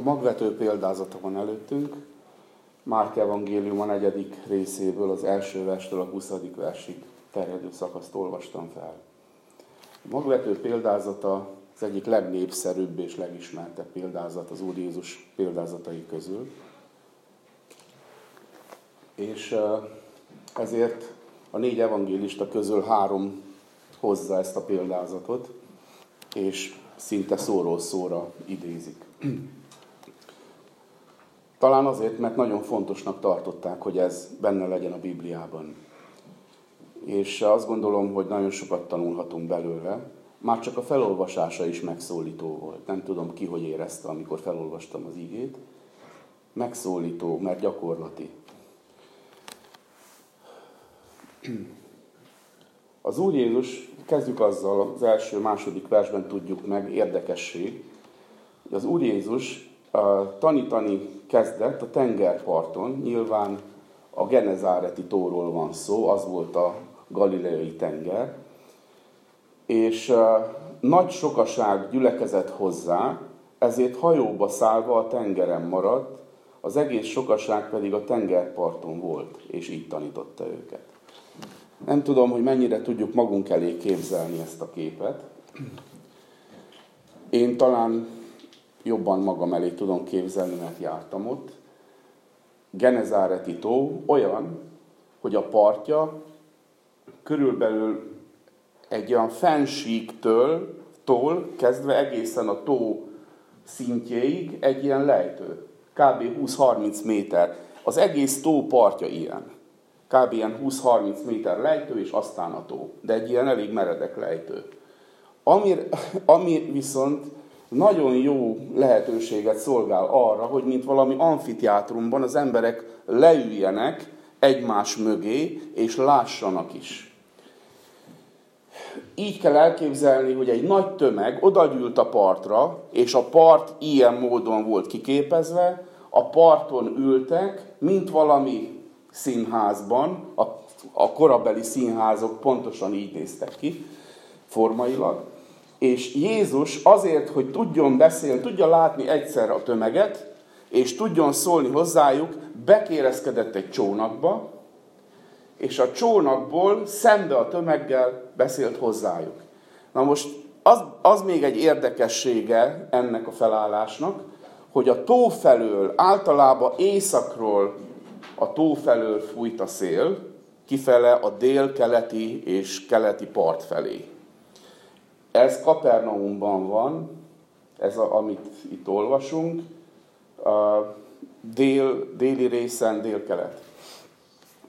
A magvető példázata van előttünk. Márk evangélium a negyedik részéből, az első verstől a 20. versig terjedő szakaszt olvastam fel. A magvető példázata az egyik legnépszerűbb és legismertebb példázat az Úr Jézus példázatai közül. És ezért a négy evangélista közül három hozza ezt a példázatot, és szinte szóról szóra idézik. Talán azért, mert nagyon fontosnak tartották, hogy ez benne legyen a Bibliában. És azt gondolom, hogy nagyon sokat tanulhatunk belőle. Már csak a felolvasása is megszólító volt. Nem tudom ki, hogy érezte, amikor felolvastam az ígét. Megszólító, mert gyakorlati. Az Úr Jézus, kezdjük azzal, az első, második versben tudjuk meg, érdekesség, hogy az Úr Jézus tanítani kezdett a tengerparton, nyilván a Genezáreti tóról van szó, az volt a galileai tenger, és nagy sokaság gyülekezett hozzá, ezért hajóba szállva a tengeren maradt, az egész sokaság pedig a tengerparton volt, és így tanította őket. Nem tudom, hogy mennyire tudjuk magunk elé képzelni ezt a képet. Én talán jobban magam elé tudom képzelni, mert jártam ott. Genezáreti tó olyan, hogy a partja körülbelül egy olyan fensíktől, tól kezdve egészen a tó szintjéig egy ilyen lejtő. Kb. 20-30 méter. Az egész tó partja ilyen kb. ilyen 20-30 méter lejtő, és aztán a tó. De egy ilyen elég meredek lejtő. Ami, ami viszont nagyon jó lehetőséget szolgál arra, hogy mint valami amfiteátrumban az emberek leüljenek egymás mögé, és lássanak is. Így kell elképzelni, hogy egy nagy tömeg odagyűlt a partra, és a part ilyen módon volt kiképezve, a parton ültek, mint valami színházban, a, a korabeli színházok pontosan így néztek ki, formailag, és Jézus azért, hogy tudjon beszélni, tudja látni egyszer a tömeget, és tudjon szólni hozzájuk, bekérezkedett egy csónakba, és a csónakból szembe a tömeggel beszélt hozzájuk. Na most az, az még egy érdekessége ennek a felállásnak, hogy a tó felől általában északról a tó felől fújt a szél, kifele a dél-keleti és keleti part felé. Ez Kapernaumban van, ez a, amit itt olvasunk, a dél, déli részen, dél-kelet.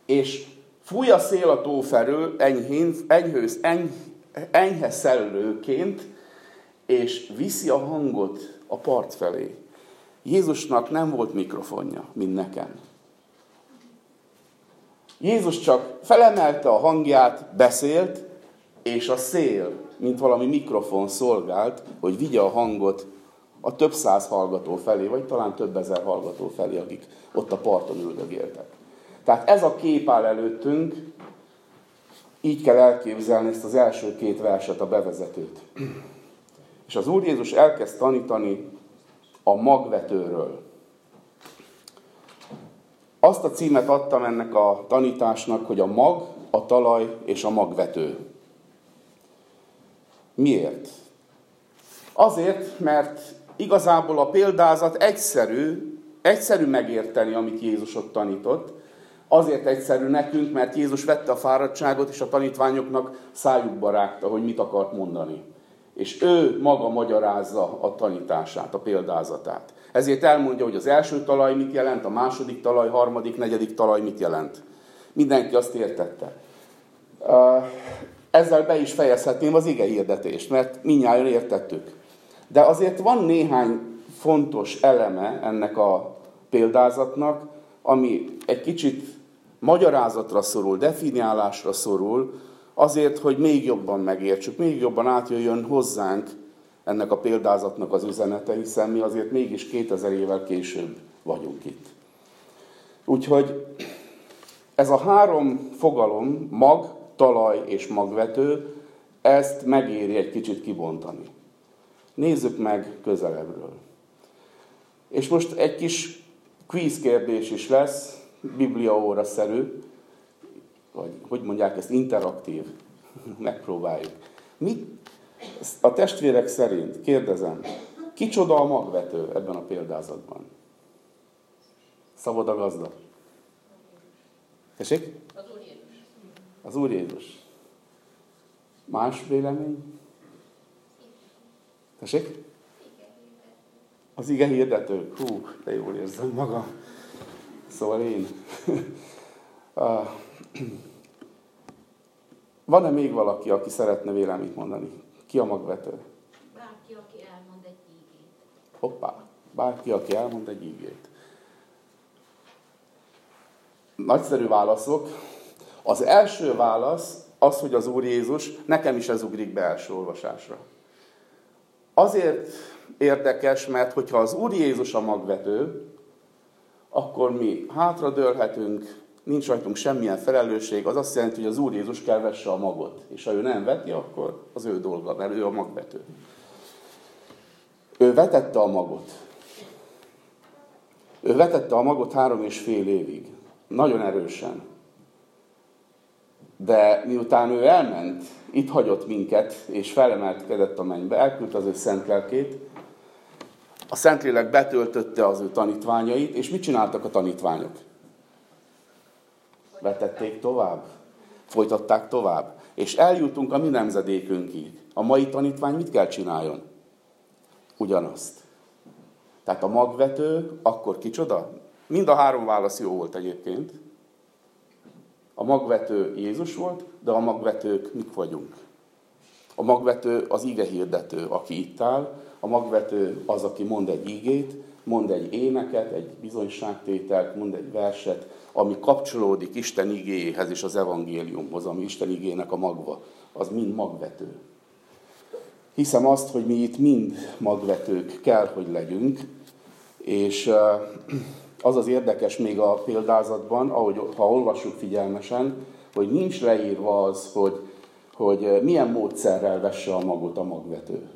És fúj a szél a tó felől, enyhén, enyhőz, eny, enyhe szellőként, és viszi a hangot a part felé. Jézusnak nem volt mikrofonja, mint nekem. Jézus csak felemelte a hangját, beszélt, és a szél, mint valami mikrofon szolgált, hogy vigye a hangot a több száz hallgató felé, vagy talán több ezer hallgató felé, akik ott a parton üldögéltek. Tehát ez a kép áll előttünk, így kell elképzelni ezt az első két verset, a bevezetőt. És az Úr Jézus elkezd tanítani a magvetőről. Azt a címet adtam ennek a tanításnak, hogy a mag, a talaj és a magvető. Miért? Azért, mert igazából a példázat egyszerű, egyszerű megérteni, amit Jézus ott tanított. Azért egyszerű nekünk, mert Jézus vette a fáradtságot, és a tanítványoknak szájukba rágta, hogy mit akart mondani. És ő maga magyarázza a tanítását, a példázatát. Ezért elmondja, hogy az első talaj mit jelent, a második talaj, harmadik, negyedik talaj mit jelent. Mindenki azt értette. Ezzel be is fejezhetném az ige hirdetést, mert minnyáján értettük. De azért van néhány fontos eleme ennek a példázatnak, ami egy kicsit magyarázatra szorul, definiálásra szorul, azért, hogy még jobban megértsük, még jobban átjöjjön hozzánk ennek a példázatnak az üzenete, hiszen mi azért mégis 2000 évvel később vagyunk itt. Úgyhogy ez a három fogalom, mag, talaj és magvető, ezt megéri egy kicsit kibontani. Nézzük meg közelebbről. És most egy kis quiz kérdés is lesz, biblia óra szerű, vagy hogy mondják ezt, interaktív. Megpróbáljuk. Mit, a testvérek szerint, kérdezem, kicsoda a magvető ebben a példázatban? Szabad a gazda. Tessék? Az. Az Úr Jézus. Más vélemény? Tessék? Az ige hirdető. Hú, de jól érzem magam. Szóval én. Van-e még valaki, aki szeretne véleményt mondani? Ki a magvető? Bárki, aki elmond egy ígét. Hoppá, bárki, aki elmond egy ígét. Nagyszerű válaszok. Az első válasz az, hogy az Úr Jézus, nekem is ez ugrik be első olvasásra. Azért érdekes, mert hogyha az Úr Jézus a magvető, akkor mi hátradőlhetünk, nincs rajtunk semmilyen felelősség, az azt jelenti, hogy az Úr Jézus kell vesse a magot. És ha ő nem veti, akkor az ő dolga, mert ő a magvető. Ő vetette a magot. Ő vetette a magot három és fél évig. Nagyon erősen. De miután ő elment, itt hagyott minket, és felemelkedett a mennybe, elküldte az ő szent lelkét, a Szentlélek betöltötte az ő tanítványait, és mit csináltak a tanítványok? Vetették tovább. Folytatták tovább. És eljutunk a mi nemzedékünkig. A mai tanítvány mit kell csináljon? Ugyanazt. Tehát a magvető, akkor kicsoda? Mind a három válasz jó volt egyébként. A magvető Jézus volt, de a magvetők mik vagyunk? A magvető az ige hirdető, aki itt áll, a magvető az, aki mond egy ígét, mond egy éneket, egy bizonyságtételt, mond egy verset, ami kapcsolódik Isten igéjéhez és az evangéliumhoz, ami Isten igének a magva. Az mind magvető. Hiszem azt, hogy mi itt mind magvetők kell, hogy legyünk, és az az érdekes még a példázatban, ahogy ha olvassuk figyelmesen, hogy nincs leírva az, hogy, hogy milyen módszerrel vesse a magot a magvető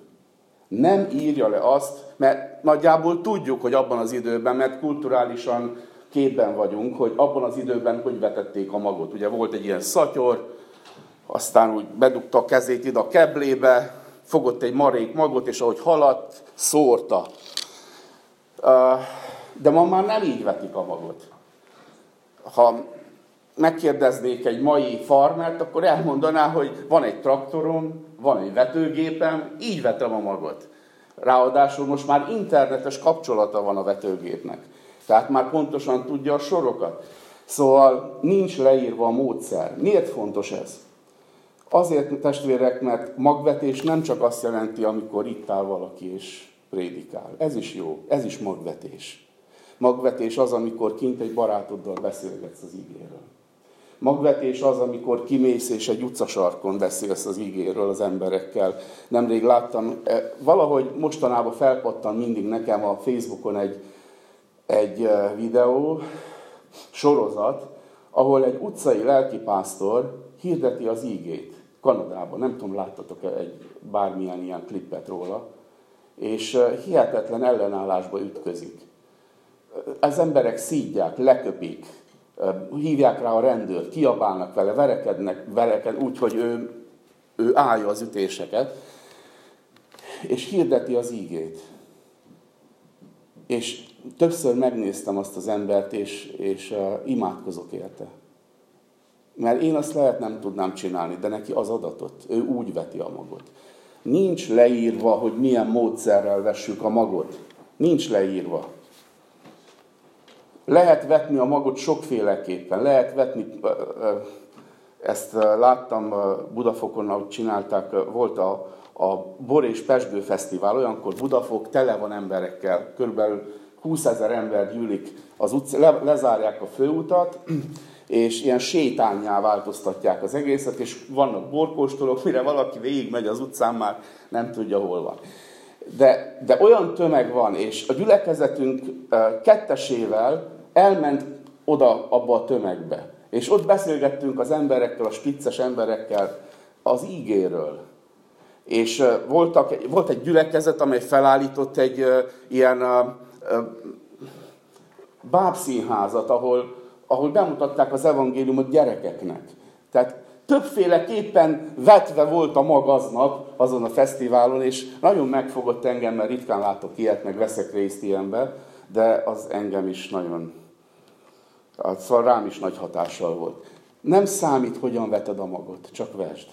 nem írja le azt, mert nagyjából tudjuk, hogy abban az időben, mert kulturálisan képben vagyunk, hogy abban az időben hogy vetették a magot. Ugye volt egy ilyen szatyor, aztán úgy bedugta a kezét ide a keblébe, fogott egy marék magot, és ahogy haladt, szórta. De ma már nem így vetik a magot. Ha megkérdeznék egy mai farmert, akkor elmondaná, hogy van egy traktorom, van egy vetőgépem, így vetem a magot. Ráadásul most már internetes kapcsolata van a vetőgépnek. Tehát már pontosan tudja a sorokat. Szóval nincs leírva a módszer. Miért fontos ez? Azért, testvérek, mert magvetés nem csak azt jelenti, amikor itt áll valaki és prédikál. Ez is jó, ez is magvetés. Magvetés az, amikor kint egy barátoddal beszélgetsz az ígéről. Magvetés az, amikor kimész és egy utcasarkon beszélsz az igéről az emberekkel. Nemrég láttam, e, valahogy mostanában felpattan mindig nekem a Facebookon egy, egy e, videó, sorozat, ahol egy utcai lelkipásztor hirdeti az ígét. Kanadában, nem tudom, láttatok-e egy bármilyen ilyen klippet róla, és e, hihetetlen ellenállásba ütközik. Az emberek szídják, leköpik, hívják rá a rendőrt, kiabálnak vele, verekednek vereked úgy, hogy ő, ő állja az ütéseket, és hirdeti az ígét. És többször megnéztem azt az embert, és, és uh, imádkozok érte. Mert én azt lehet nem tudnám csinálni, de neki az adatot. Ő úgy veti a magot. Nincs leírva, hogy milyen módszerrel vessük a magot. Nincs leírva. Lehet vetni a magot sokféleképpen. Lehet vetni, ezt láttam Budafokon, ahogy csinálták, volt a, a Bor és Pesgő Fesztivál, olyankor Budafok tele van emberekkel, körülbelül 20 ezer ember gyűlik az utca, le, lezárják a főutat, és ilyen sétányá változtatják az egészet, és vannak borkóstolók, mire valaki végigmegy az utcán, már nem tudja, hol van. De, de olyan tömeg van, és a gyülekezetünk kettesével elment oda abba a tömegbe. És ott beszélgettünk az emberekkel, a spicces emberekkel az ígéről. És voltak, volt egy gyülekezet, amely felállított egy ilyen bábszínházat, ahol, ahol bemutatták az evangéliumot gyerekeknek. Tehát többféleképpen vetve volt a mag aznap azon a fesztiválon, és nagyon megfogott engem, mert ritkán látok ilyet, meg veszek részt ilyenbe, de az engem is nagyon, szóval rám is nagy hatással volt. Nem számít, hogyan veted a magot, csak vesd.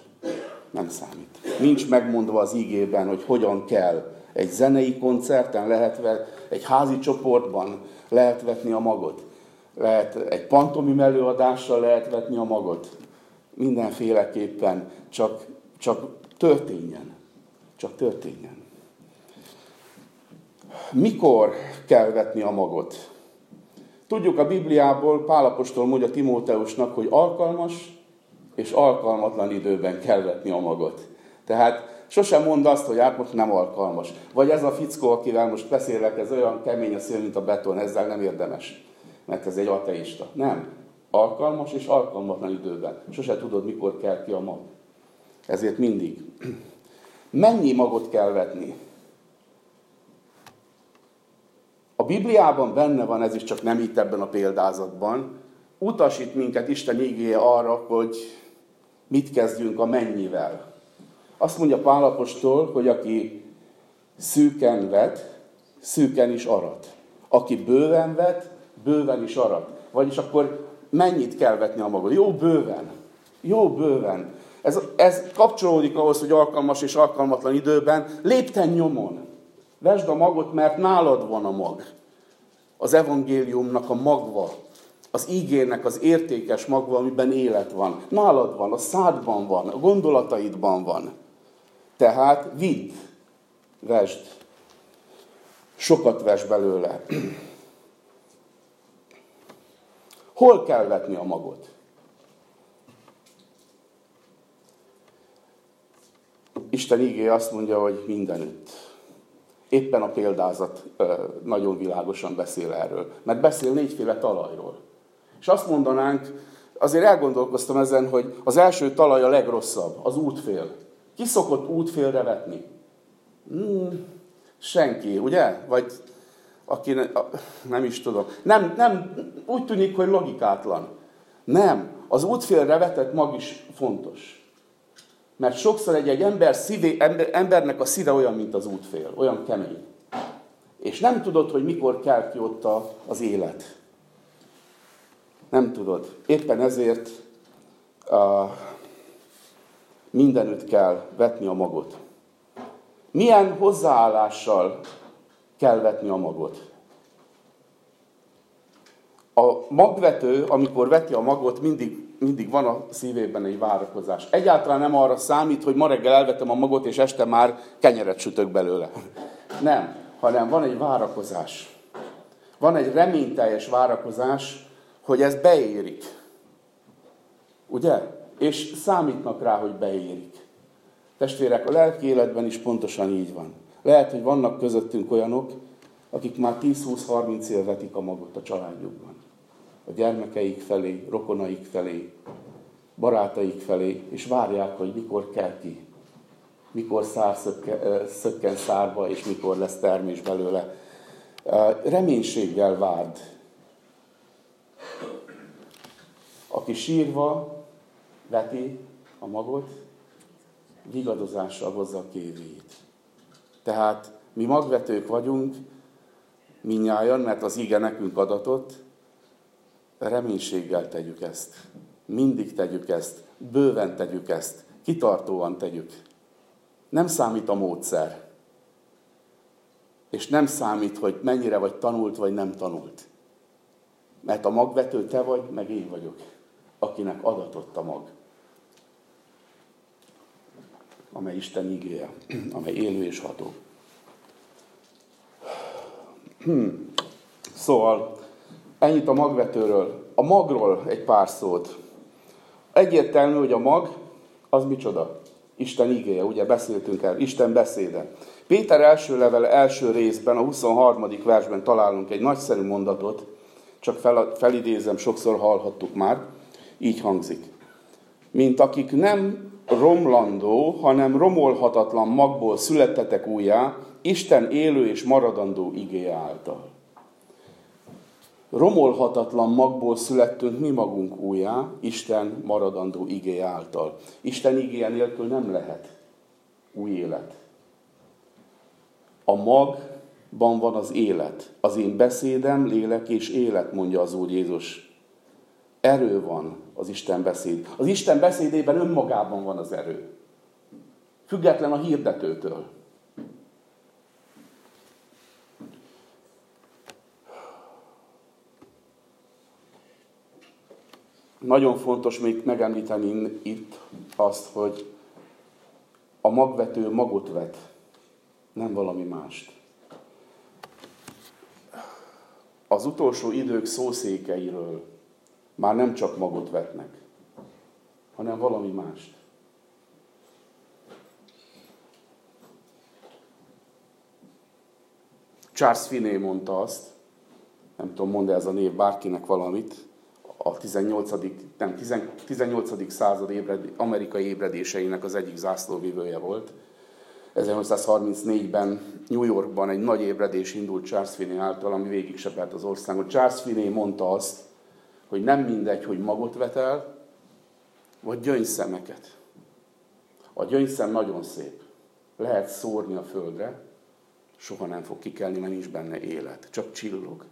Nem számít. Nincs megmondva az ígében, hogy hogyan kell. Egy zenei koncerten lehet, egy házi csoportban lehet vetni a magot. Lehet egy pantomim előadással lehet vetni a magot mindenféleképpen csak, csak történjen. Csak történjen. Mikor kell vetni a magot? Tudjuk a Bibliából, Pálapostól mondja Timóteusnak, hogy alkalmas és alkalmatlan időben kell vetni a magot. Tehát sosem mond azt, hogy át most nem alkalmas. Vagy ez a fickó, akivel most beszélek, ez olyan kemény a szél, mint a beton, ezzel nem érdemes. Mert ez egy ateista. Nem alkalmas és alkalmatlan időben. Sose tudod, mikor kell ki a mag. Ezért mindig. Mennyi magot kell vetni? A Bibliában benne van, ez is csak nem itt ebben a példázatban, utasít minket Isten ígéje arra, hogy mit kezdjünk a mennyivel. Azt mondja Pálapostól, hogy aki szűken vet, szűken is arat. Aki bőven vet, bőven is arat. Vagyis akkor mennyit kell vetni a magad. Jó bőven. Jó bőven. Ez, ez kapcsolódik ahhoz, hogy alkalmas és alkalmatlan időben lépten nyomon. Vesd a magot, mert nálad van a mag. Az evangéliumnak a magva. Az ígérnek az értékes magva, amiben élet van. Nálad van, a szádban van, a gondolataidban van. Tehát vidd, vesd. Sokat vesd belőle. Hol kell vetni a magot? Isten ígé azt mondja, hogy mindenütt. Éppen a példázat nagyon világosan beszél erről. Mert beszél négyféle talajról. És azt mondanánk, azért elgondolkoztam ezen, hogy az első talaj a legrosszabb, az útfél. Ki szokott útfélre vetni? Hmm, senki, ugye? Vagy aki ne, nem is tudom. Nem, nem, úgy tűnik, hogy logikátlan. Nem. Az útfélre vetett mag is fontos. Mert sokszor egy, egy ember szívé, ember, embernek a szíve olyan, mint az útfél, olyan kemény. És nem tudod, hogy mikor kell ki ott az élet. Nem tudod. Éppen ezért uh, mindenütt kell vetni a magot. Milyen hozzáállással kell vetni a magot. A magvető, amikor veti a magot, mindig, mindig van a szívében egy várakozás. Egyáltalán nem arra számít, hogy ma reggel elvetem a magot, és este már kenyeret sütök belőle. Nem, hanem van egy várakozás. Van egy reményteljes várakozás, hogy ez beérik. Ugye? És számítnak rá, hogy beérik. Testvérek, a lelki életben is pontosan így van. Lehet, hogy vannak közöttünk olyanok, akik már 10-20-30 év vetik a magot a családjukban. A gyermekeik felé, rokonaik felé, barátaik felé, és várják, hogy mikor kell ki. Mikor szár szökken, szökken szárba, és mikor lesz termés belőle. Reménységgel várd. Aki sírva veti a magot, vigadozással hozza a kévéit. Tehát mi magvetők vagyunk, minnyáján, mert az ige nekünk adatott, reménységgel tegyük ezt. Mindig tegyük ezt, bőven tegyük ezt, kitartóan tegyük. Nem számít a módszer. És nem számít, hogy mennyire vagy tanult, vagy nem tanult. Mert a magvető te vagy, meg én vagyok, akinek adatott a mag. Amely Isten igéje, amely élő és ható. Hmm. Szóval ennyit a magvetőről. A magról egy pár szót. Egyértelmű, hogy a mag az micsoda? Isten igéje, ugye beszéltünk el, Isten beszéde. Péter első level első részben, a 23. versben találunk egy nagyszerű mondatot, csak fel, felidézem, sokszor hallhattuk már, így hangzik. Mint akik nem romlandó, hanem romolhatatlan magból születtetek újjá, Isten élő és maradandó igéje által. Romolhatatlan magból születtünk mi magunk újjá, Isten maradandó igé által. Isten igéje nélkül nem lehet új élet. A magban van az élet. Az én beszédem, lélek és élet, mondja az Úr Jézus. Erő van az Isten beszéd. Az Isten beszédében önmagában van az erő. Független a hirdetőtől. Nagyon fontos még megemlíteni itt azt, hogy a magvető magot vet, nem valami mást. Az utolsó idők szószékeiről már nem csak magot vetnek, hanem valami mást. Charles Finney mondta azt, nem tudom, mond ez a név bárkinek valamit, a 18. Nem, 18. század ébred, amerikai ébredéseinek az egyik zászlóvivője volt. 1834-ben New Yorkban egy nagy ébredés indult Charles Finney által, ami végig sepelt az országot. Charles Finney mondta azt, hogy nem mindegy, hogy magot vetel, vagy gyöngyszemeket. A gyöngyszem nagyon szép. Lehet szórni a földre, soha nem fog kikelni, mert nincs benne élet, csak csillog.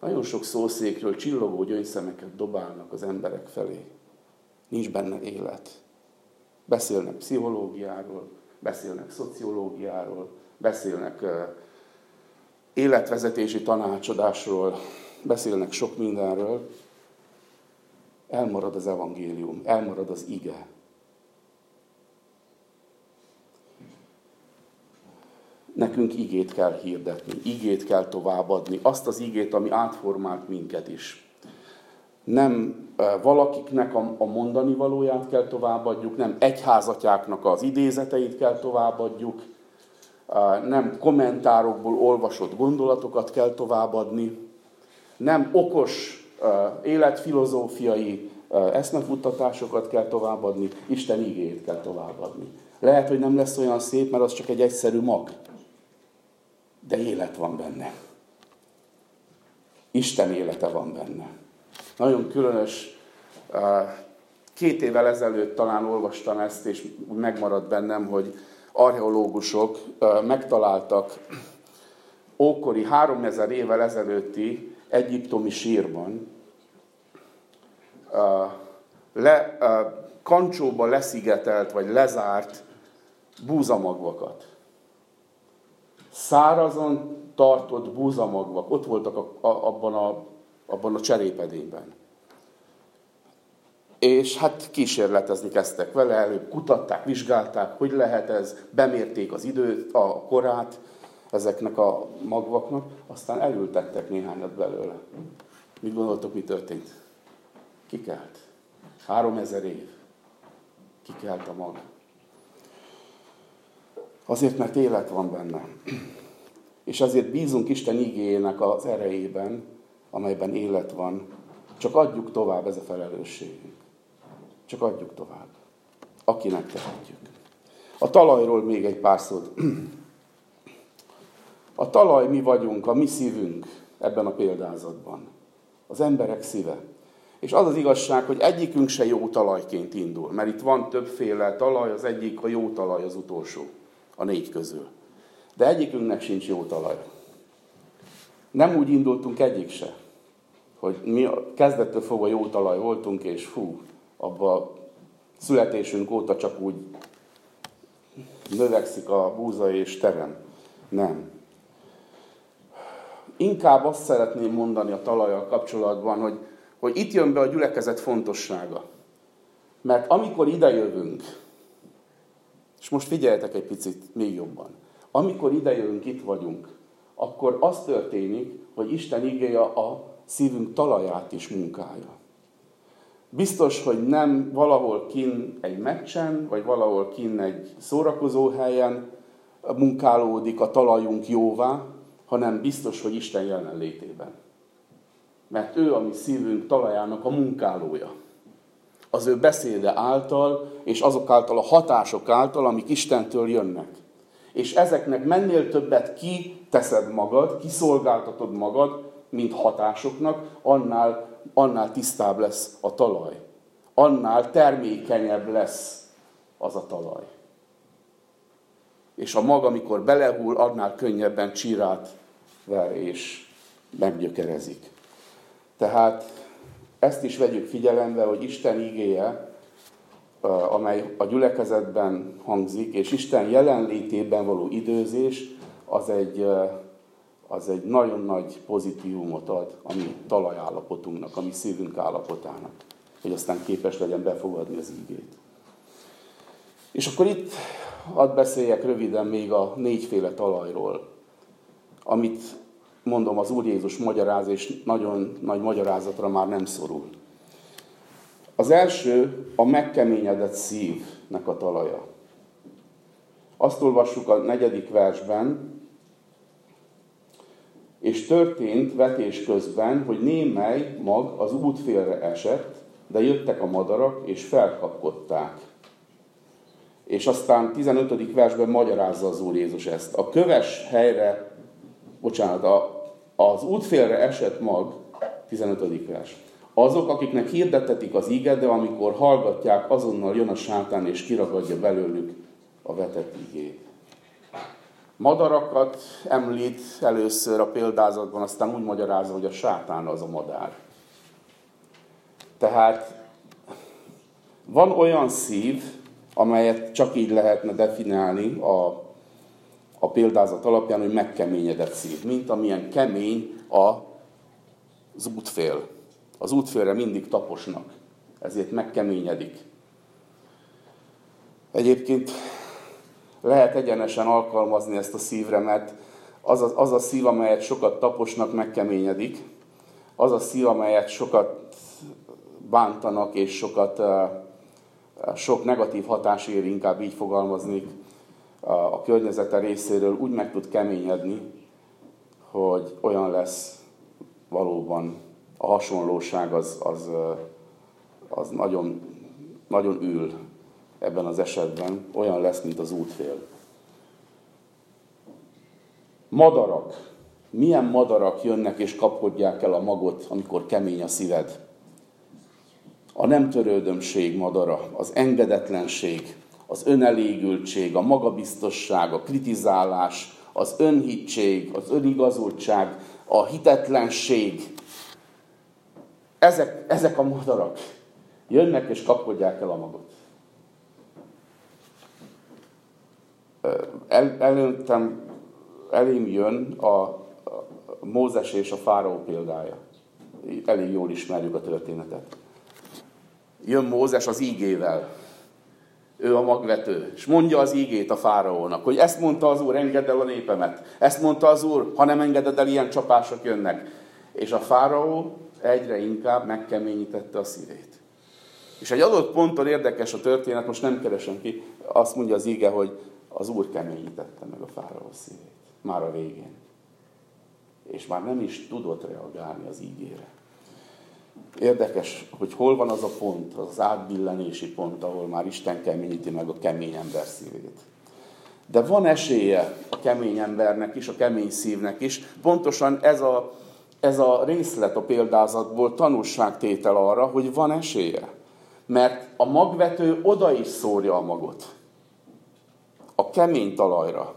Nagyon sok szószékről csillogó gyöngyszemeket dobálnak az emberek felé. Nincs benne élet. Beszélnek pszichológiáról, beszélnek szociológiáról, beszélnek életvezetési tanácsadásról, beszélnek sok mindenről. Elmarad az evangélium, elmarad az ige. Nekünk igét kell hirdetni, igét kell továbbadni, azt az igét, ami átformált minket is. Nem valakiknek a mondani valóját kell továbbadjuk, nem egyházatjáknak az idézeteit kell továbbadjuk, nem kommentárokból olvasott gondolatokat kell továbbadni, nem okos életfilozófiai eszmefuttatásokat kell továbbadni, Isten igét kell továbbadni. Lehet, hogy nem lesz olyan szép, mert az csak egy egyszerű mag de élet van benne. Isten élete van benne. Nagyon különös, két évvel ezelőtt talán olvastam ezt, és megmaradt bennem, hogy archeológusok megtaláltak ókori 3000 évvel ezelőtti egyiptomi sírban le, kancsóba leszigetelt vagy lezárt búzamagvakat szárazon tartott búzamagvak, ott voltak a, a, abban, a, abban a cserépedényben. És hát kísérletezni kezdtek vele, előbb kutatták, vizsgálták, hogy lehet ez, bemérték az időt, a korát ezeknek a magvaknak, aztán elültettek néhányat belőle. Mit gondoltok, mi történt? Kikelt. Három ezer év. Kikelt a mag. Azért, mert élet van benne. És azért bízunk Isten igényének az erejében, amelyben élet van. Csak adjuk tovább ez a felelősségünk. Csak adjuk tovább. Akinek tehetjük. A talajról még egy pár szót. A talaj mi vagyunk, a mi szívünk ebben a példázatban. Az emberek szíve. És az az igazság, hogy egyikünk se jó talajként indul, mert itt van többféle talaj, az egyik a jó talaj az utolsó a négy közül. De egyikünknek sincs jó talaj. Nem úgy indultunk egyik se, hogy mi kezdettől fogva jó talaj voltunk, és fú, abba születésünk óta csak úgy növekszik a búza és terem. Nem. Inkább azt szeretném mondani a talajjal kapcsolatban, hogy, hogy itt jön be a gyülekezet fontossága. Mert amikor idejövünk, és most figyeljetek egy picit még jobban. Amikor idejövünk, itt vagyunk, akkor az történik, hogy Isten igéje a szívünk talaját is munkálja. Biztos, hogy nem valahol kin egy meccsen, vagy valahol kin egy szórakozó helyen munkálódik a talajunk jóvá, hanem biztos, hogy Isten jelenlétében. Mert ő a mi szívünk talajának a munkálója az ő beszéde által, és azok által a hatások által, amik Istentől jönnek. És ezeknek mennél többet ki teszed magad, kiszolgáltatod magad, mint hatásoknak, annál, annál tisztább lesz a talaj. Annál termékenyebb lesz az a talaj. És a mag, amikor belehull, annál könnyebben csírát ver és meggyökerezik. Tehát ezt is vegyük figyelembe, hogy Isten igéje, amely a gyülekezetben hangzik, és Isten jelenlétében való időzés, az egy, az egy nagyon nagy pozitívumot ad a mi talajállapotunknak, a mi szívünk állapotának, hogy aztán képes legyen befogadni az igét. És akkor itt hadd beszéljek röviden még a négyféle talajról, amit mondom, az Úr Jézus magyaráz, és nagyon nagy magyarázatra már nem szorul. Az első a megkeményedett szívnek a talaja. Azt olvassuk a negyedik versben, és történt vetés közben, hogy némely mag az útfélre esett, de jöttek a madarak, és felkapkodták. És aztán 15. versben magyarázza az Úr Jézus ezt. A köves helyre, bocsánat, a, az útfélre esett mag, 15. vers. Azok, akiknek hirdetetik az íget, de amikor hallgatják, azonnal jön a sátán és kiragadja belőlük a vetett igét. Madarakat említ először a példázatban, aztán úgy magyarázza, hogy a sátán az a madár. Tehát van olyan szív, amelyet csak így lehetne definiálni a a példázat alapján, hogy megkeményedett szív, mint amilyen kemény az útfél. Az útfélre mindig taposnak, ezért megkeményedik. Egyébként lehet egyenesen alkalmazni ezt a szívre, mert az a, az a szív, amelyet sokat taposnak, megkeményedik. Az a szív, amelyet sokat bántanak, és sokat, sok negatív hatás ér, inkább így fogalmaznék, a környezete részéről úgy meg tud keményedni, hogy olyan lesz valóban a hasonlóság az, az, az nagyon, nagyon ül ebben az esetben, olyan lesz, mint az útfél. Madarak. Milyen madarak jönnek és kapkodják el a magot, amikor kemény a szíved? A nem törődömség madara, az engedetlenség, az önelégültség, a magabiztosság, a kritizálás, az önhitség, az önigazultság, a hitetlenség. Ezek, ezek a madarak jönnek és kapkodják el a magot. El, előttem, elém jön a, a Mózes és a fáraó példája. Elég jól ismerjük a történetet. Jön Mózes az ígével, ő a magvető, és mondja az ígét a fáraónak, hogy ezt mondta az Úr, engedd el a népemet. Ezt mondta az Úr, ha nem engeded el, ilyen csapások jönnek. És a fáraó egyre inkább megkeményítette a szívét. És egy adott ponton érdekes a történet, most nem keresem ki, azt mondja az íge, hogy az Úr keményítette meg a fáraó szívét. Már a végén. És már nem is tudott reagálni az ígére. Érdekes, hogy hol van az a pont, az átbillenési pont, ahol már Isten keményíti meg a kemény ember szívét. De van esélye a kemény embernek is, a kemény szívnek is. Pontosan ez a, ez a részlet a példázatból tanulságtétel arra, hogy van esélye. Mert a magvető oda is szórja a magot. A kemény talajra.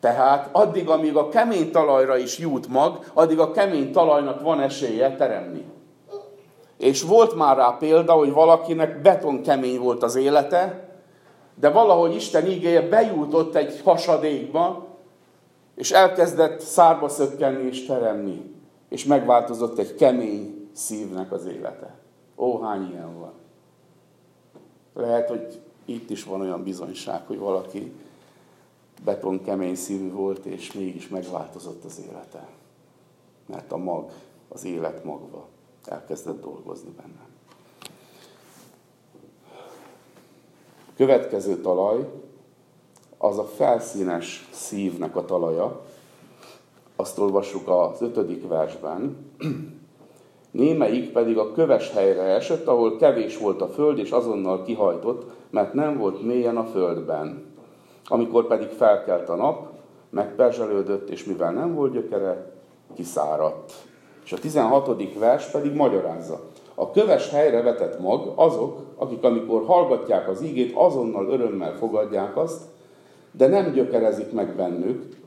Tehát addig, amíg a kemény talajra is jut mag, addig a kemény talajnak van esélye teremni. És volt már rá példa, hogy valakinek beton kemény volt az élete, de valahogy Isten ígéje bejutott egy hasadékba, és elkezdett szárba szökkenni és teremni. És megváltozott egy kemény szívnek az élete. Ó, hány ilyen van. Lehet, hogy itt is van olyan bizonyság, hogy valaki beton kemény szívű volt, és mégis megváltozott az élete. Mert a mag, az élet magva elkezdett dolgozni benne. Következő talaj, az a felszínes szívnek a talaja. Azt olvassuk az ötödik versben. Némelyik pedig a köves helyre esett, ahol kevés volt a föld, és azonnal kihajtott, mert nem volt mélyen a földben. Amikor pedig felkelt a nap, megperzselődött, és mivel nem volt gyökere, kiszáradt. És a 16. vers pedig magyarázza. A köves helyre vetett mag azok, akik amikor hallgatják az ígét, azonnal örömmel fogadják azt, de nem gyökerezik meg bennük,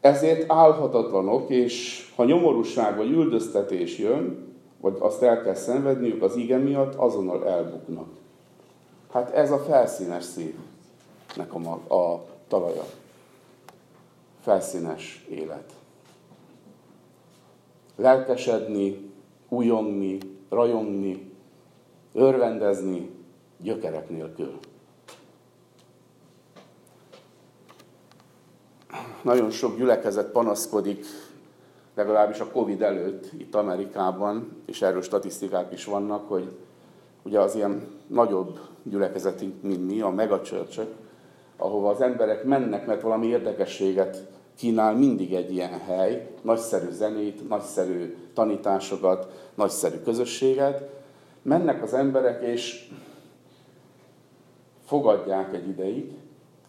ezért álhatatlanok, és ha nyomorúság vagy üldöztetés jön, vagy azt el kell szenvedniük az ige miatt, azonnal elbuknak. Hát ez a felszínes szívnek a, a talaja. Felszínes élet. Lelkesedni, újongni, rajongni, örvendezni gyökerek nélkül. Nagyon sok gyülekezet panaszkodik, legalábbis a Covid előtt itt Amerikában, és erről statisztikák is vannak, hogy ugye az ilyen nagyobb gyülekezetünk, mint mi, a megacsörcsök, ahova az emberek mennek, mert valami érdekességet kínál mindig egy ilyen hely, nagyszerű zenét, nagyszerű tanításokat, nagyszerű közösséget. Mennek az emberek, és fogadják egy ideig,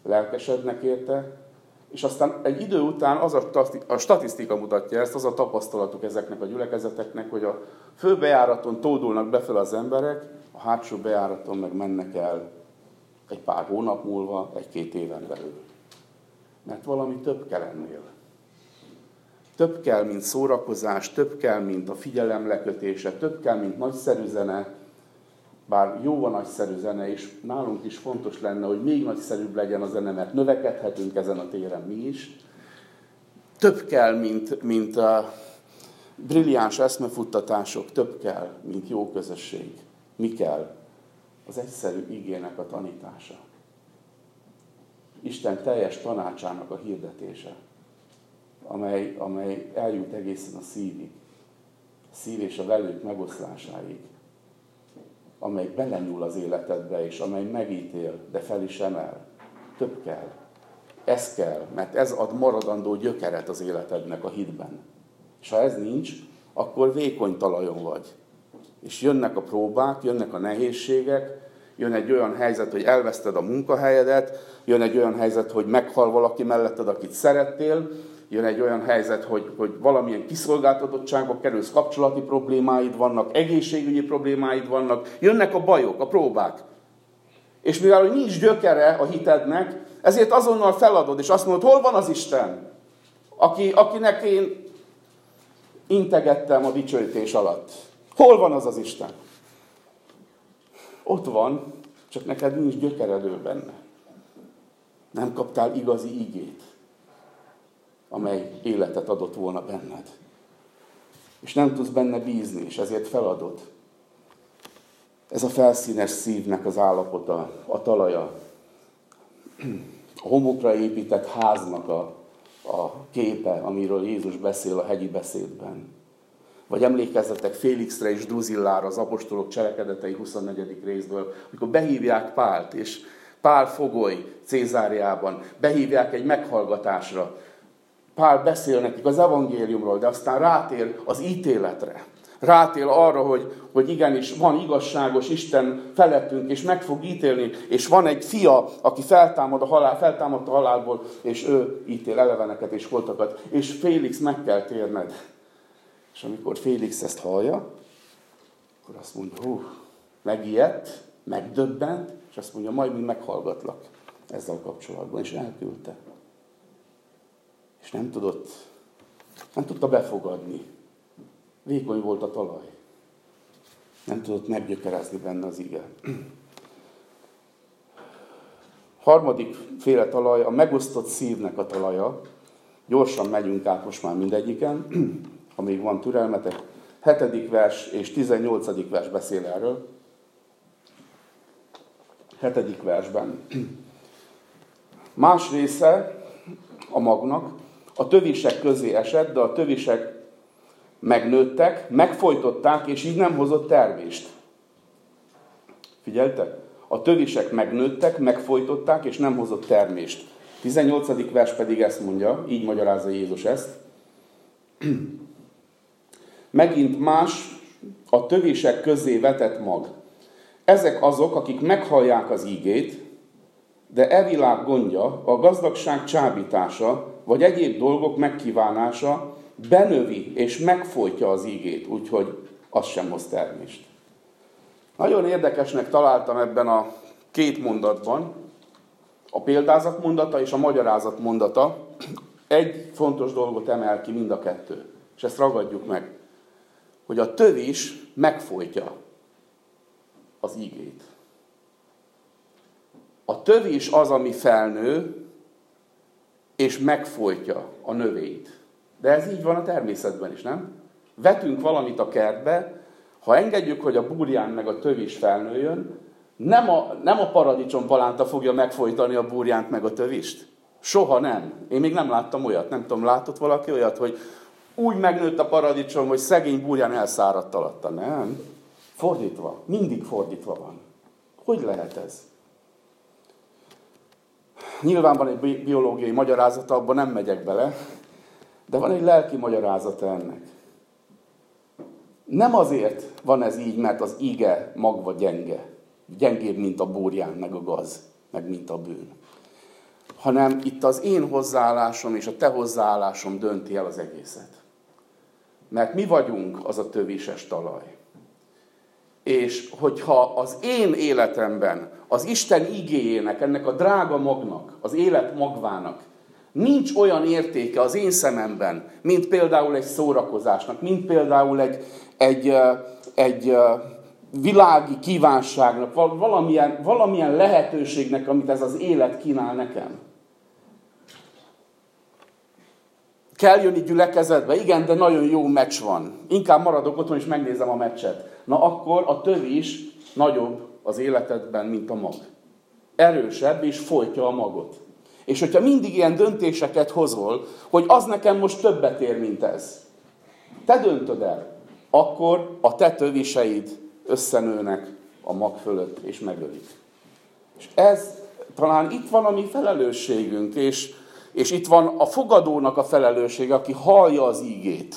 lelkesednek érte, és aztán egy idő után az a, a statisztika mutatja ezt, az a tapasztalatuk ezeknek a gyülekezeteknek, hogy a főbejáraton tódulnak befel az emberek, a hátsó bejáraton meg mennek el egy pár hónap múlva, egy-két éven belül. Mert valami több kell ennél. Több kell, mint szórakozás, több kell, mint a figyelem lekötése, több kell, mint nagyszerű zene, bár jó a nagyszerű zene, és nálunk is fontos lenne, hogy még nagyszerűbb legyen a zene, mert növekedhetünk ezen a téren mi is. Több kell, mint, mint a brilliáns eszmefuttatások, több kell, mint jó közösség. Mi kell? Az egyszerű igének a tanítása. Isten teljes tanácsának a hirdetése, amely, amely eljut egészen a szívig, a szív és a velők megoszlásáig amely belenyúl az életedbe, és amely megítél, de fel is emel. Több kell. Ez kell, mert ez ad maradandó gyökeret az életednek a hitben. És ha ez nincs, akkor vékony talajon vagy. És jönnek a próbák, jönnek a nehézségek, jön egy olyan helyzet, hogy elveszted a munkahelyedet, jön egy olyan helyzet, hogy meghal valaki melletted, akit szerettél, jön egy olyan helyzet, hogy, hogy valamilyen kiszolgáltatottságba kerülsz, kapcsolati problémáid vannak, egészségügyi problémáid vannak, jönnek a bajok, a próbák. És mivel hogy nincs gyökere a hitednek, ezért azonnal feladod, és azt mondod, hol van az Isten, aki, akinek én integettem a dicsőítés alatt. Hol van az az Isten? Ott van, csak neked nincs gyökeredő benne. Nem kaptál igazi igét amely életet adott volna benned. És nem tudsz benne bízni, és ezért feladod. Ez a felszínes szívnek az állapota, a talaja. A homokra épített háznak a, a képe, amiről Jézus beszél a hegyi beszédben. Vagy emlékezzetek Félixre és Druzillára az apostolok cselekedetei 24. részből, amikor behívják Pált, és Pál fogoly Cézáriában, behívják egy meghallgatásra, Pál beszél nekik az evangéliumról, de aztán rátér az ítéletre. Rátér arra, hogy, hogy igenis van igazságos Isten felettünk, és meg fog ítélni, és van egy fia, aki feltámad a halál, feltámadt a halálból, és ő ítél eleveneket és holtakat, és Félix meg kell térned. És amikor Félix ezt hallja, akkor azt mondja, hú, megijedt, megdöbbent, és azt mondja, majd mi meghallgatlak ezzel kapcsolatban, és elküldte és nem tudott, nem tudta befogadni. Vékony volt a talaj. Nem tudott meggyökerezni benne az ige. Harmadik féle talaj, a megosztott szívnek a talaja. Gyorsan megyünk át most már mindegyiken, ha még van türelmetek. Hetedik vers és tizennyolcadik vers beszél erről. Hetedik versben. Más része a magnak, a tövisek közé esett, de a tövisek megnőttek, megfojtották, és így nem hozott termést. Figyeltek? A tövisek megnőttek, megfojtották, és nem hozott termést. 18. vers pedig ezt mondja, így magyarázza Jézus ezt. Megint más a tövisek közé vetett mag. Ezek azok, akik meghallják az ígét, de e világ gondja, a gazdagság csábítása, vagy egyéb dolgok megkívánása benövi és megfojtja az ígét, úgyhogy az sem hoz termést. Nagyon érdekesnek találtam ebben a két mondatban, a példázat mondata és a magyarázat mondata egy fontos dolgot emel ki mind a kettő. És ezt ragadjuk meg. Hogy a tövis megfojtja az ígét. A tövis az, ami felnő, és megfojtja a növényt. De ez így van a természetben is, nem? Vetünk valamit a kertbe, ha engedjük, hogy a burján meg a tövis felnőjön, nem a, nem a paradicsom palánta fogja megfojtani a burjánt meg a tövist. Soha nem. Én még nem láttam olyat. Nem tudom, látott valaki olyat, hogy úgy megnőtt a paradicsom, hogy szegény burján elszáradt alatta. Nem. Fordítva. Mindig fordítva van. Hogy lehet ez? Nyilván van egy biológiai magyarázata, abban nem megyek bele, de van egy lelki magyarázata ennek. Nem azért van ez így, mert az ige magva gyenge. Gyengébb, mint a búrján, meg a gaz, meg mint a bűn. Hanem itt az én hozzáállásom és a te hozzáállásom dönti el az egészet. Mert mi vagyunk az a tövéses talaj. És hogyha az én életemben, az Isten igéjének, ennek a drága magnak, az élet magvának nincs olyan értéke az én szememben, mint például egy szórakozásnak, mint például egy, egy, egy világi kívánságnak, valamilyen, valamilyen lehetőségnek, amit ez az élet kínál nekem. Kell jönni gyülekezetbe? Igen, de nagyon jó meccs van. Inkább maradok otthon és megnézem a meccset. Na akkor a tövi is nagyobb az életedben, mint a mag. Erősebb és folytja a magot. És hogyha mindig ilyen döntéseket hozol, hogy az nekem most többet ér, mint ez. Te döntöd el akkor a te töviseid összenőnek a mag fölött, és megölik. És ez talán itt van a mi felelősségünk, és, és itt van a fogadónak a felelőssége, aki hallja az ígét.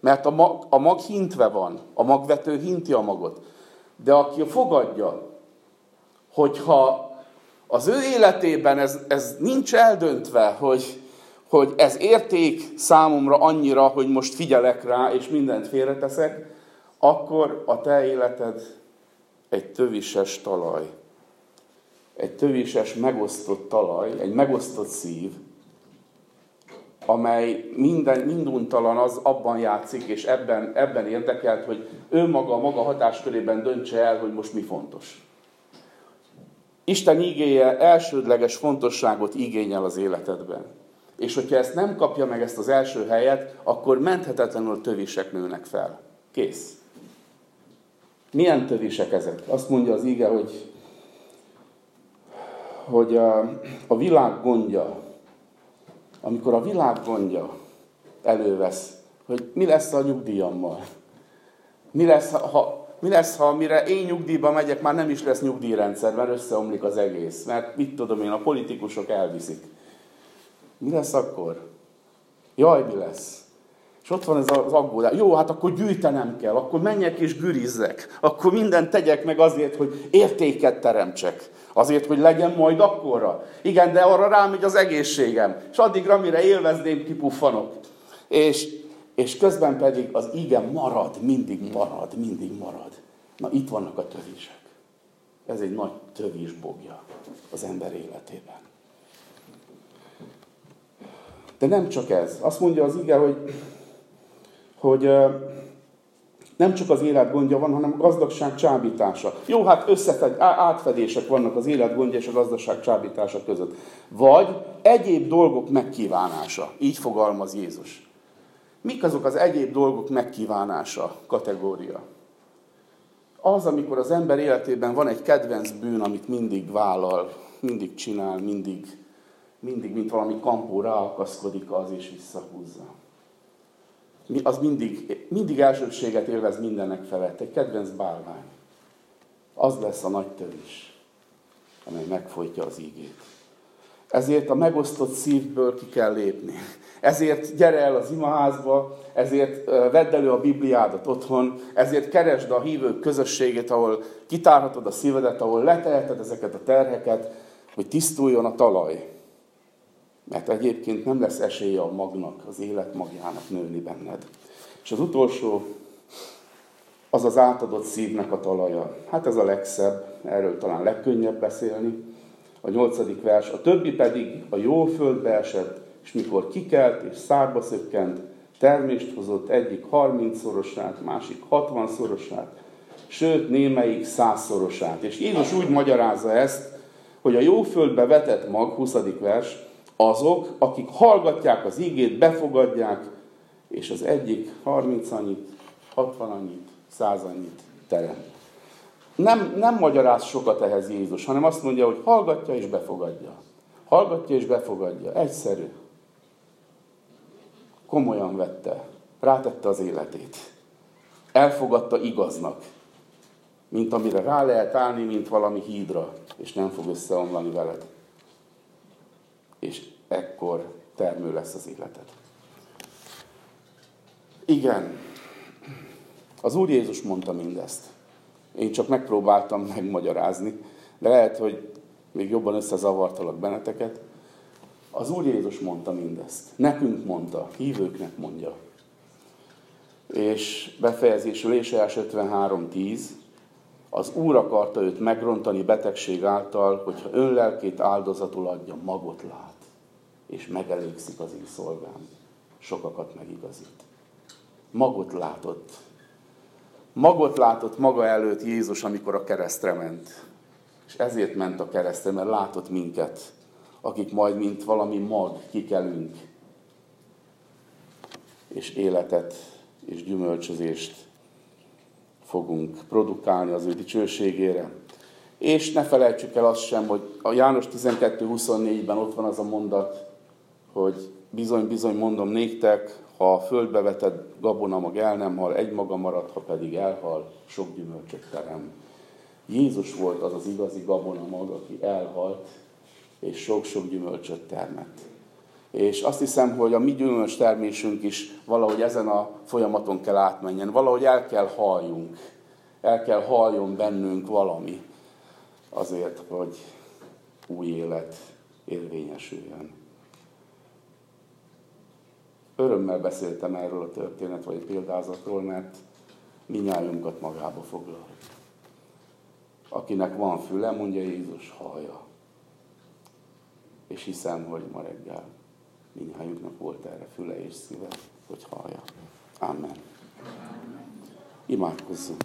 Mert a mag, a mag hintve van, a magvető hinti a magot. De aki fogadja, hogyha az ő életében ez, ez nincs eldöntve, hogy, hogy ez érték számomra annyira, hogy most figyelek rá, és mindent félreteszek, akkor a te életed egy tövises talaj. Egy tövises, megosztott talaj, egy megosztott szív, amely minden, minduntalan az abban játszik, és ebben, ebben érdekelt, hogy ő maga a maga hatáskörében döntse el, hogy most mi fontos. Isten ígéje elsődleges fontosságot igényel az életedben. És hogyha ezt nem kapja meg ezt az első helyet, akkor menthetetlenül tövisek nőnek fel. Kész. Milyen tövisek ezek? Azt mondja az ige, hogy, hogy a, a világ gondja, amikor a világ gondja elővesz, hogy mi lesz a nyugdíjammal? Mi lesz, ha, mi lesz, ha mire én nyugdíjba megyek, már nem is lesz nyugdíjrendszer, mert összeomlik az egész. Mert mit tudom én, a politikusok elviszik. Mi lesz akkor? Jaj, mi lesz? És ott van ez az aggódás. Jó, hát akkor gyűjtenem kell, akkor menjek és gürizzek. Akkor mindent tegyek meg azért, hogy értéket teremtsek. Azért, hogy legyen majd akkorra. Igen, de arra rámegy az egészségem. És addigra, mire élvezném, kipuffanok. És, és közben pedig az igen marad, mindig marad, mindig marad. Na itt vannak a tövések. Ez egy nagy tövés bogja az ember életében. De nem csak ez. Azt mondja az ige, hogy, hogy nem csak az élet gondja van, hanem a gazdagság csábítása. Jó, hát összefed, átfedések vannak az élet gondja és a gazdagság csábítása között. Vagy egyéb dolgok megkívánása. Így fogalmaz Jézus. Mik azok az egyéb dolgok megkívánása kategória? Az, amikor az ember életében van egy kedvenc bűn, amit mindig vállal, mindig csinál, mindig mindig, mint valami kampó ráakaszkodik az és visszahúzza. Az mindig, mindig elsőbséget élvez mindennek felett. Egy kedvenc bálvány. Az lesz a nagy törés, amely megfojtja az ígét. Ezért a megosztott szívből ki kell lépni. Ezért gyere el az imaházba, ezért vedd elő a Bibliádat otthon, ezért keresd a hívők közösségét, ahol kitárhatod a szívedet, ahol leteheted ezeket a terheket, hogy tisztuljon a talaj Mert egyébként nem lesz esélye a magnak, az élet magjának nőni benned. És az utolsó, az az átadott szívnek a talaja. Hát ez a legszebb, erről talán legkönnyebb beszélni. A nyolcadik vers, a többi pedig a jó földbe esett, és mikor kikelt és szárba szökkent, termést hozott egyik 30-szorosát, másik 60-szorosát, sőt némelyik százszorosát. És Jézus úgy magyarázza ezt, hogy a jó földbe vetett mag, 20. vers, azok, akik hallgatják az ígét, befogadják, és az egyik 30 annyit, 60 annyit, 100 annyit terem. Nem, nem magyaráz sokat ehhez Jézus, hanem azt mondja, hogy hallgatja és befogadja. Hallgatja és befogadja. Egyszerű. Komolyan vette. Rátette az életét. Elfogadta igaznak. Mint amire rá lehet állni, mint valami hídra, és nem fog összeomlani veled. És ekkor termő lesz az életed. Igen, az Úr Jézus mondta mindezt. Én csak megpróbáltam megmagyarázni, de lehet, hogy még jobban összezavartalak benneteket. Az Úr Jézus mondta mindezt. Nekünk mondta, hívőknek mondja. És befejezésül Éseás 53.10, az Úr akarta őt megrontani betegség által, hogyha önlelkét áldozatul adja, magot lát, és megelégszik az én szolgám. Sokakat megigazít. Magot látott. Magot látott maga előtt Jézus, amikor a keresztre ment. És ezért ment a keresztre, mert látott minket, akik majd, mint valami mag, kikelünk, és életet és gyümölcsözést fogunk produkálni az ő dicsőségére. És ne felejtsük el azt sem, hogy a János 12.24-ben ott van az a mondat, hogy bizony-bizony mondom néktek, ha a földbe vetett gabona mag el nem hal, egy maga marad, ha pedig elhal, sok gyümölcsöt terem. Jézus volt az az igazi gabona mag, aki elhalt, és sok-sok gyümölcsöt termett. És azt hiszem, hogy a mi gyümölcs termésünk is valahogy ezen a folyamaton kell átmenjen. Valahogy el kell halljunk. El kell halljon bennünk valami azért, hogy új élet érvényesüljön. Örömmel beszéltem erről a történet vagy a példázatról, mert minnyájunkat magába foglal. Akinek van füle, mondja Jézus, hallja. És hiszem, hogy ma reggel minnyájunknak volt erre füle és szíve, hogy hallja. Amen. Imádkozzunk.